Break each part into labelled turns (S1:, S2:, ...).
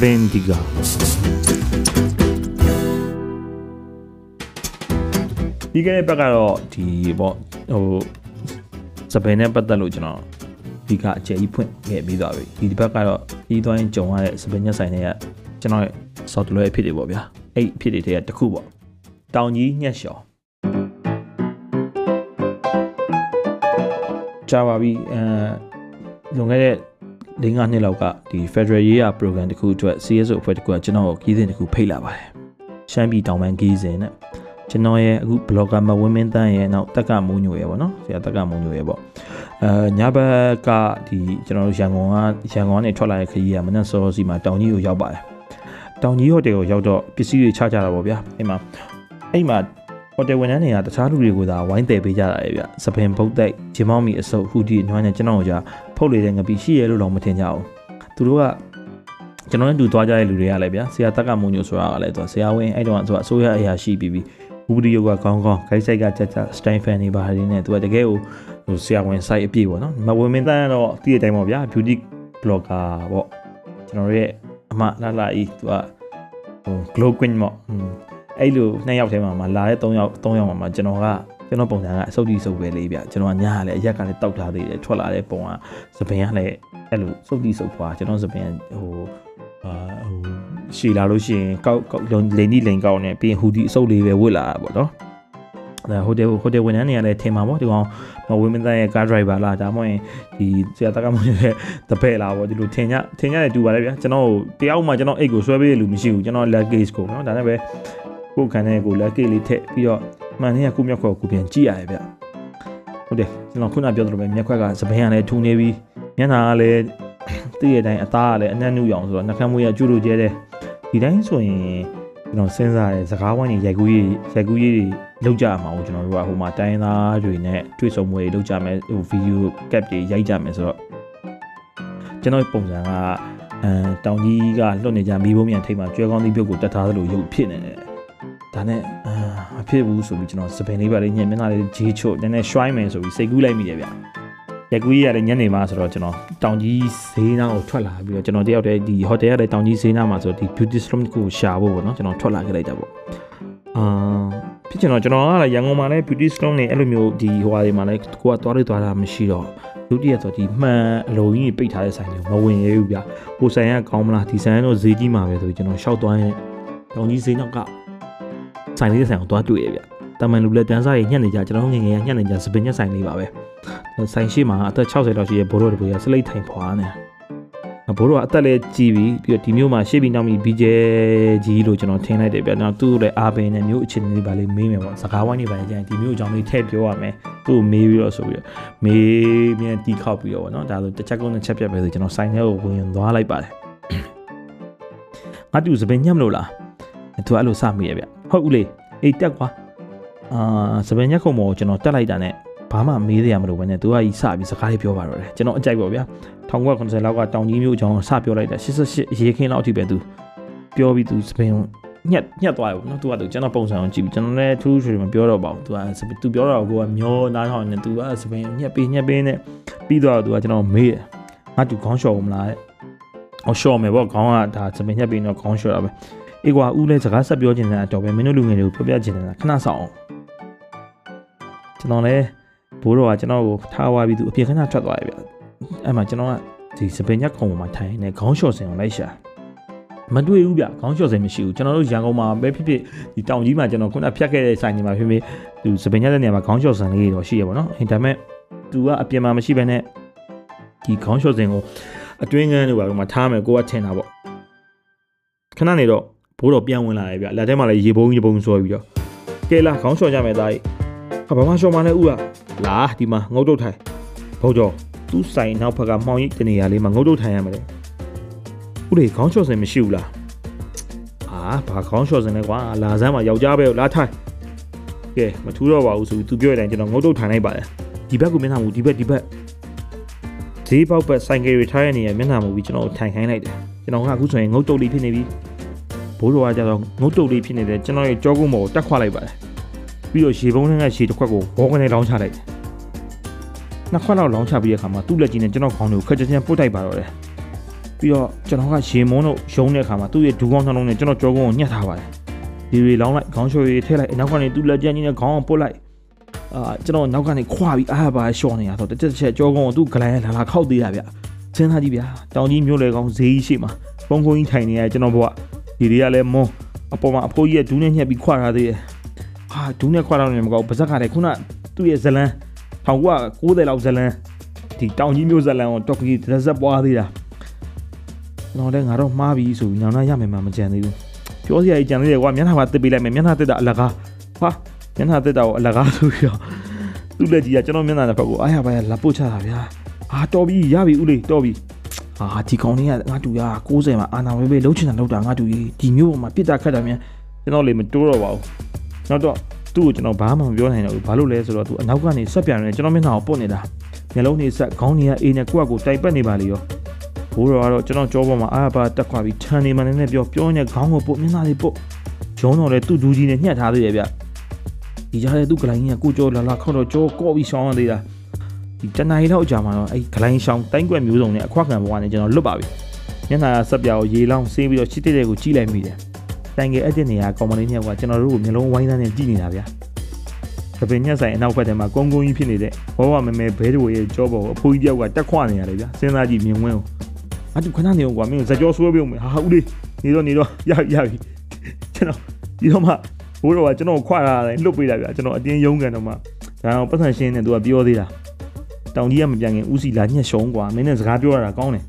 S1: ပင်ဒီကဒီကနေ့ဘက်ကတော့ဒီပေါ့ဟိုစပင်နဲ့ပတ်သက်လို့ကျွန်တော်ဒီကအကျယ်ကြီးဖွင့်ခဲ့ပြီးသွားပြီဒီဒီဘက်ကတော့ဒီသွားရင်ကြုံရတဲ့စပင်ညက်ဆိုင်တွေကကျွန်တော်ရဲ့ software အဖြစ်တွေပေါ့ဗျာအဲ့အဖြစ်တွေတည်းကတစ်ခုပေါ့တောင်ကြီးညက်လျှော်ကြာပါပြီအဲလွန်ခဲ့တဲ့ ၄၅နှစ်လောက်ကဒီ Federal Year Program တခုအတွက် CSO အဖွဲ့တခုကကျွန်တော်ကိုကြီးစဉ်တခုဖိတ်လာပါတယ်ရှမ်းပြည်တောင်ပိုင်းကြီးစဉ်နဲ့ကျွန်တော်ရဲ့အခု blogger မဝင်းမင်းတန်းရဲ့နောက်တက်ကမိုးညိုရဲ့ပေါ့နော်ဆရာတက်ကမိုးညိုရဲ့ပေါ့အဲညဘက်ကဒီကျွန်တော်တို့ရန်ကုန်ကရန်ကုန်ကနေထွက်လာတဲ့ခရီးကမနက်စောစီမှာတောင်ကြီးကိုရောက်ပါတယ်တောင်ကြီးဟိုတယ်ကိုရောက်တော့ပစ္စည်းတွေချကြတာပေါ့ဗျာအဲ့မှာအဲ့မှာ ဟိုတယ်ဝန်ထမ်းတွေကတခြားလူတွေကိုသာဝိုင်းတယ်ပေးကြတာလေဗျစပင်ပုတ်တိုက်ဂျင်မောင်းမီအစုပ်ဟူဒီနွမ်းနဲ့ကျွန်တော်ကဖုတ်လေတဲ့ငပီရှိရဲလို့တော့မထင်ကြဘူးသူတို့ကကျွန်တော်နဲ့တူသွားကြတဲ့လူတွေကလည်းဗျာဆရာတက်ကမုံညိုဆိုတာကလည်းသူဆရာဝင်းအဲ့တုန်းကသူကအစိုးရအရာရှိပြီးပြီးဘူဒီယိုကကောင်းကောင်းဂိုက်ဆိုင်ကကြက်ကြက်စတိုင်ဖန်နေပါတယ်နဲ့သူကတကယ်ကိုဟိုဆရာဝန် site အပြည့်ပေါ့နော်မဝင်မင်းတန်းတော့တည့်တဲ့အတိုင်းပေါ့ဗျာ beauty blogger ပေါ့ကျွန်တော်ရဲ့အမလာလာဤသူကဟို glow queen ပေါ့ အဲ့လိုနှစ်ယောက်ထဲမှာမှလာတဲ့၃ယောက်၃ယောက်မှာမှကျွန်တော်ကကျွန်တော်ပုံစံကအစုပ်ကြီးစုပ်ပဲလေးဗျကျွန်တော်ကညားလည်းအရက်ကလည်းတောက်ထားသေးတယ်ထွက်လာတဲ့ပုံကသပင်ကလည်းအဲ့လိုစုပ်ကြီးစုပ်သွားကျွန်တော်သပင်ဟိုအာဟိုရှည်လာလို့ရှိရင်ကောက်ကောက်လိန်ဒီလိန်ကောက်နဲ့ပြီးရင်ဟူဒီအစုပ်လေးပဲဝစ်လာတာပေါ့နော်အဲဟိုတယ်ဟိုတယ်ဝန်ထမ်းတွေကလည်းထင်မှာပေါ့ဒီကောင်မဝင်းမသားရဲ့ car driver လားဒါမှမဟုတ်ရင်ဒီဆရာတက္ကမရဲ့တပည့်လားပေါ့ဒီလိုထင်ကြထင်ကြတယ်တူပါလေဗျာကျွန်တော်တယောက်မှကျွန်တော်အိတ်ကိုဆွဲပေးရလူမရှိဘူးကျွန်တော် luggage ကိုနော်ဒါနဲ့ပဲ ကိုယ်ခံတဲ့ကို luggage လေးထည့်ပြီးတော့မှန်နေရကိုမျက်ခွက်ကိုပြန်ကြည့်ရတယ်ဗျဟုတ်တယ်ကျွန်တော်ခုနပြောသလိုပဲမျက်ခွက်ကစပင်းကလည်းထူနေပြီးမျက်နှာကလည်းတည့်ရတိုင်းအသားကလည်းအနှံ့နုရောင်ဆိုတော့နှာခမ်းမွေးကကျူးလို့ကျဲတယ်ဒီတိုင်းဆိုရင်ကျွန်တော်စဉ်းစားတယ်စကားဝိုင်းတွေရိုက်ကူးရေးရိုက်ကူးရေးတွေလုပ်ကြမှာဟုတ်ကျွန်တော်တို့ကဟိုမှာတိုင်းသားတွေနဲ့တွေ့ဆုံမှုတွေလုပ်ကြမယ်ဟိုဗီဒီယိုကပ်တွေရိုက်ကြမယ်ဆိုတော့ကျွန်တော်ပုံစံကအဲတောင်ကြီးကလွတ်နေကြမိဘုံမြန်ထိတ်မှာကျွဲကောင်းသီးပြုတ်ကိုတတ်ထားသလိုရုပ်ဖြစ်နေတယ် ဒါနဲ့အာမဖြစ်ဘူးဆိုပြီးကျွန်တော်စပင်လေးပါလေးညက်မျက်နှာလေးဂျေးချွတ်နည်းနည်းရွှိုင်းမယ်ဆိုပြီးစိတ်ကူးလိုက်မိတယ်ဗျရက်ကူးကြီးရတယ်ညနေမှဆိုတော့ကျွန်တော်တောင်ကြီးဈေးနားကိုထွက်လာပြီးတော့ကျွန်တော်တယောက်တည်းဒီဟိုတယ်ရတဲ့တောင်ကြီးဈေးနားမှာဆိုဒီ beauty salon ကိုရှာဖို့ပေါ့နော်ကျွန်တော်ထွက်လာခဲ့လိုက်တာပေါ့အာဖြစ်ချင်တော့ကျွန်တော်ကလည်းရန်ကုန်မှာလည်း beauty salon နေအဲ့လိုမျိုးဒီဟိုဟာတွေမှာလည်းကိုကသွားလိုက်သွားတာမရှိတော့ဒုတိယဆိုဒီမှန်အလုံးကြီးပိတ်ထားတဲ့ဆိုင်တွေမဝင်ရဘူးဗျဟိုဆိုင်ကကောင်းမလားဒီဆိုင်ကတော့ဈေးကြီးမှာပဲဆိုပြီးကျွန်တော်ရှောက်သွားရင်တောင်ကြီးဈေးနောက်က ဆိုင်လေးဆိုင်ကိုသွားတွေ့ရဗျတမန်လူလက်တန်းစားတွေညှက်နေကြကျွန်တော်ငငယ်ကညှက်နေကြစပင်ညက်ဆိုင်လေးပါပဲဆိုင်ရှိမှာအသက်60လောက်ရှိတဲ့ဘိုးတော်တပူကစလိတ်ထိုင်ဖွာနေဘိုးတော်ကအသက်လည်းကြီးပြီပြီးတော့ဒီမျိုးမှာရှေ့ပြီးနောက်ပြီးဘီဂျဲကြီးလို့ကျွန်တော်ထင်လိုက်တယ်ဗျနောက်သူ့လည်းအားပင်နဲ့မျိုးအခြေအနေလေးပါလေးမေးမယ်ပေါ့စကားဝိုင်းနေပါလေကြာရင်ဒီမျိုးအကြောင်းလေးထည့်ပြောရမယ်သူ့ကိုမေးပြီးတော့ဆိုပြီးတော့မေးမြန်တီးခောက်ပြီးတော့ဗောနော်ဒါဆိုတစ်ချက်ကုန်းတစ်ချက်ပြတ်ပဲဆိုကျွန်တော်ဆိုင်ထဲကိုဝင်သွားလိုက်ပါတယ်ငါတူစပင်ညက်မလို့လားသူအဲ့လိုစမိရဗျ ဟုတ်ဦးလေအေးတက်ကွာအာစပင်ညက်ခုံမောကျွန်တော်တက်လိုက်တာနဲ့ဘာမှမေးရမလို့ပဲနဲ့သူကကြီးစပြီးစကားလေးပြောပါတော့တယ်ကျွန်တော်အကြိုက်ပါဗျာ1990လောက်ကတောင်ကြီးမျိုးအကြောင်းစပြောလိုက်တာ88ရေခင်းလောက်အထိပဲသူပြောပြီးသူစပင်ညက်ညက်သွားတယ်နော်သူကသူကျွန်တော်ပုံစံအောင်ကြည့်ပြီးကျွန်တော်လည်းထူးထူးမပြောတော့ပါဘူးသူကသူပြောတော့ကိုကမျောနားထောင်နေသူကစပင်ညက်ပေးညက်ပေးနဲ့ပြီးတော့သူကကျွန်တော်မေးတယ်ငါတူခေါင်းလျှော်မလားတဲ့။အော်လျှော်မယ်ပေါ့ခေါင်းကဒါစပင်ညက်ပေးတော့ခေါင်းလျှော်တာပဲ။ အေးကွာဦးလည်းစကားဆက်ပြောချင်တဲ့အတော့ပဲမင်းတို့လူငယ်တွေကိုပြောပြချင်တယ်ခဏဆောင်အောင်။ကျွန်တော်လည်းဘိုးတော်ကကျွန်တော်ကိုထားသွားပြီးသူအပြင်ခဏထွက်သွားတယ်ဗျအဲ့မှာကျွန်တော်ကဒီစပင်ညက်ခုံပေါ်မှာထိုင်နေခေါင်းလျှော်စင်ကိုလိုက်ရှာမတွေ့ဘူးဗျခေါင်းလျှော်စင်မရှိဘူးကျွန်တော်တို့ရန်ကုန်မှာပဲဖြစ်ဖြစ်ဒီတောင်ကြီးမှာကျွန်တော်ခုနဖြတ်ခဲ့တဲ့ဆိုင်တွေမှာဖြစ်ဖြစ်သူစပင်ညက်တဲ့နေရာမှာခေါင်းလျှော်စင်လေးတော့ရှိရပါတော့အဲဒါပေမဲ့သူကအပြင်မှာမရှိဘဲနဲ့ဒီခေါင်းလျှော်စင်ကိုအတွင်းကန်းတွေပါမှာထားမယ်ကိုကထင်တာပေါ့ခဏနေတော့ ဘိုးတော်ပြန်ဝင်လာတယ်ဗျလက်ထဲမှာလည်းရေပုံးရေပုံးဆွဲပြီးတော့ကဲလာခေါင်းလျှော်ကြမယ်သားကြီးဟာဘာမှလျှော်မှလည်းဥကလာဒီမှာငုတ်တုတ်ထိုင်ဘုတ်တော်သူ့ဆိုင်နောက်ဘက်ကမှောင်ရိပ်တနေရာလေးမှာငုတ်တုတ်ထိုင်ရမှာလေဥလေခေါင်းလျှော်စင်မရှိဘူးလားအာဘာခေါင်းလျှော်စင်လဲကွာလာစမ်းမှာယောက်ျားပဲလာထိုင်ကဲမထူးတော့ပါဘူးဆိုသူပြောတဲ့အတိုင်းကျွန်တော်ငုတ်တုတ်ထိုင်လိုက်ပါတယ်ဒီဘက်ကမျက်နှာမူဒီဘက်ဒီဘက်ဈေးပေါက်ဘက်ဆိုင်ကယ်တွေထားရနေရမျက်နှာမူပြီးကျွန်တော်ထိုင်ခိုင်းလိုက်တယ်ကျွန်တော်ကအခုဆိုရင်ငုတ်တုတ်လေးဖြစ်နေပြီ ဘိုးတော်ကကြတော့ငုတ်တုတ်လေးဖြစ်နေတယ်ကျွန်တော်ရဲ့ကြောကုန်းပေါ်ကိုတက်ခွာလိုက်ပါတယ်ပြီးတော့ရေပုံးထဲကရေတစ်ခွက်ကိုဘောကနေလောင်းချလိုက်တယ်နှစ်ခွက်လောက်လောင်းချပြီးတဲ့အခါမှာသူ့လက်ကြီးနဲ့ကျွန်တော်ခေါင်းတွေကိုခက်ချင်ချင်ပုတ်တိုက်ပါတော့တယ်ပြီးတော့ကျွန်တော်ကရေမုန်းတို့ရုံးတဲ့အခါမှာသူ့ရဲ့ဒူကောင်းနှလုံးနဲ့ကျွန်တော်ကြောကုန်းကိုညှက်ထားပါတယ်ဒီတွေလောင်းလိုက်ခေါင်းလျှော်ရည်ထည့်လိုက်နောက်ကနေသူ့လက်ကျန်ကြီးနဲ့ခေါင်းအောင်ပုတ်လိုက်အာကျွန်တော်နောက်ကနေခွာပြီးအားပါရှော့နေရဆိုတစ်ချက်တစ်ချက်ကြောကုန်းကိုသူ့ဂလိုင်းလာလာခောက်သေးတာဗျစဉ်းစားကြည့်ဗျာတောင်ကြီးမြို့လေကောင်ဈေးကြီးရှိမှာပုံကုန်းကြီးထိုင်နေရကျွန်တော်ဘဝ ဒီတွေကလည်းမွန်းအပေါ်မှာအဖိုးကြီးရဲ့ဒူးနဲ့ညှက်ပြီးခွာထားသေးတယ်ဟာဒူးနဲ့ခွာတော့နေမကောပါဇက်ကလည်းခုနသူ့ရဲ့ဇလန်း1990လောက်ဇလန်းဒီတောင်ကြီးမြို့ဇလန်းကိုတော်ကီဒရက်ပွားသေးတာတော့လည်းငါတော့မှားပြီဆိုပြီးညောင်နှရမယ်မှမကြံသေးဘူးပြောစရာကြီးကြံသေးတယ်ကွာမျက်နှာပါတစ်ပေးလိုက်မယ်မျက်နှာတစ်တာအလကားဟာမျက်နှာတစ်တာကိုအလကားဆိုပြီးတော့သူ့လက်ကြီးကကျွန်တော်မျက်နှာတစ်ဖက်ကိုအားရပါရလာပုတ်ချတာဗျာအာတော်ပြီရပြီဦးလေးတော်ပြီ အာဒီကောင်လေးကငါတူရ60မှာအာနာဝဲပဲလှုပ်ချင်တာလှုပ်တာငါတူကြီးဒီမျိုးပေါ်မှာပြစ်တာခတ်တာမြန်ကျွန်တော်လေမတိုးတော့ပါဘူးနောက်တော့သူ့ကိုကျွန်တော်ဘာမှမပြောနိုင်တော့ဘူးဘာလို့လဲဆိုတော့သူအနောက်ကနေဆက်ပြန်နေကျွန်တော်မျက်နှာကိုပုတ်နေတာမျက်လုံးတွေဆက်ခေါင်းတွေကအေးနဲ့ကိုယ့်အကိုတိုက်ပတ်နေပါလေရောဘိုးတော်ကတော့ကျွန်တော်ကြောပေါ်မှာအားပါတက်ခွာပြီးခြံနေမှလည်းပြောပြောနေခေါင်းကိုပုတ်မျက်နှာတွေပုတ်ဂျုံတော်လည်းသူ့ဒူးကြီးနဲ့ညှက်ထားသေးတယ်ဗျဒီကြားထဲသူ့ဂလိုင်းကြီးကကိုကြောလာလာခောက်တော့ကြောကော့ပြီးရှောင်းရသေးတာ ဒီတနင်္လာလောက်ကြာမှာတော့အဲ့ဂလိုင်းရှောင်းတိုင်းကွက်မျိုးစုံနဲ့အခွက်ခံဘဝနဲ့ကျွန်တော်လွတ်ပါပြီမျက်နှာဆက်ပြာကိုရေလောင်းဆေးပြီးတော့ချစ်တဲ့ကိုကြည့်လိုက်မိတယ်တိုင်ငယ်အဲ့တဲ့နေရာကောင်မလေးနှစ်ယောက်ကကျွန်တော်တို့ကိုမျိုးလုံးဝိုင်းသားနဲ့ကြည့်နေတာဗျာတပင်ညက်ဆိုင်အနောက်ဘက်ထဲမှာကုန်းကုန်းကြီးဖြစ်နေတဲ့ဘောဝမမဲဘဲတို့ရဲ့ကြောပေါ်အဖိုးကြီးတယောက်ကတက်ခွနေရတယ်ဗျာစဉ်းစားကြည့်မြင်ဝင်းကိုအတူခဏနေအောင်ကွာမင်းဇကြောဆွဲပြုံးမယ်ဟာဦးလေးနေတော့နေတော့ရပြီရပြီကျွန်တော်ဒီတော့မှဘိုးတော်ကကျွန်တော်ခွာလာတယ်လွတ်ပေးတာဗျာကျွန်တော်အတင်းယုံကန်တော့မှဒါတော့ပတ်စံရှင်းနေသူကပြောသေးတာ တောင်ကြီးကမပြန်ခင်ဦးစီလာညှက်ရှုံးကွာမင်းနဲ့စကားပြောရတာကောင်းတယ်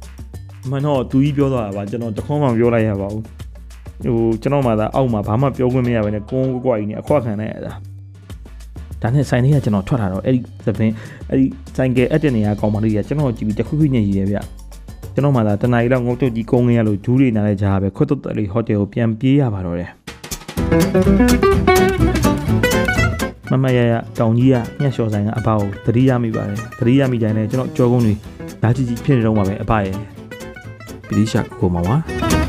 S1: မှန်တော့သူကြီးပြောသွားတာပါကျွန်တော်တခေါမှမပြောလိုက်ရပါဘူးဟိုကျွန်တော်မှသာအောက်မှာဘာမှပြောခွင့်မရဘဲနဲ့ကုန်းကွာကြီးနဲ့အခွက်ခံလိုက်ရတာဒါနဲ့ဆိုင်လေးကကျွန်တော်ထွက်လာတော့အဲ့ဒီသပင်းအဲ့ဒီဆိုင်ကဲအက်တဲ့နေရာကောင်းမလေးကကျွန်တော်ကြည့်ပြီးတခုခုညင်ရည်ရဗျကျွန်တော်မှသာတနင်္လာလောက်ငုတ်တုတ်ကြီးကုန်းရလို့ဒူးတွေနားလဲကြားပဲခွတ်တုတ်တယ်ဟိုတယ်ကိုပြန်ပြေးရပါတော့တယ် မမရရတောင်ကြီးကညှက်လျှော်ဆိုင်ကအဘကိုသတိရမိပါတယ်သတိရမိတိုင်းလဲကျွန်တော်ကြောကုန်းတွေဓာတ်ကြီးကြီးဖြစ်နေတော့မှာပဲအဘရဲ့ပရိရှာကိုမှာပါ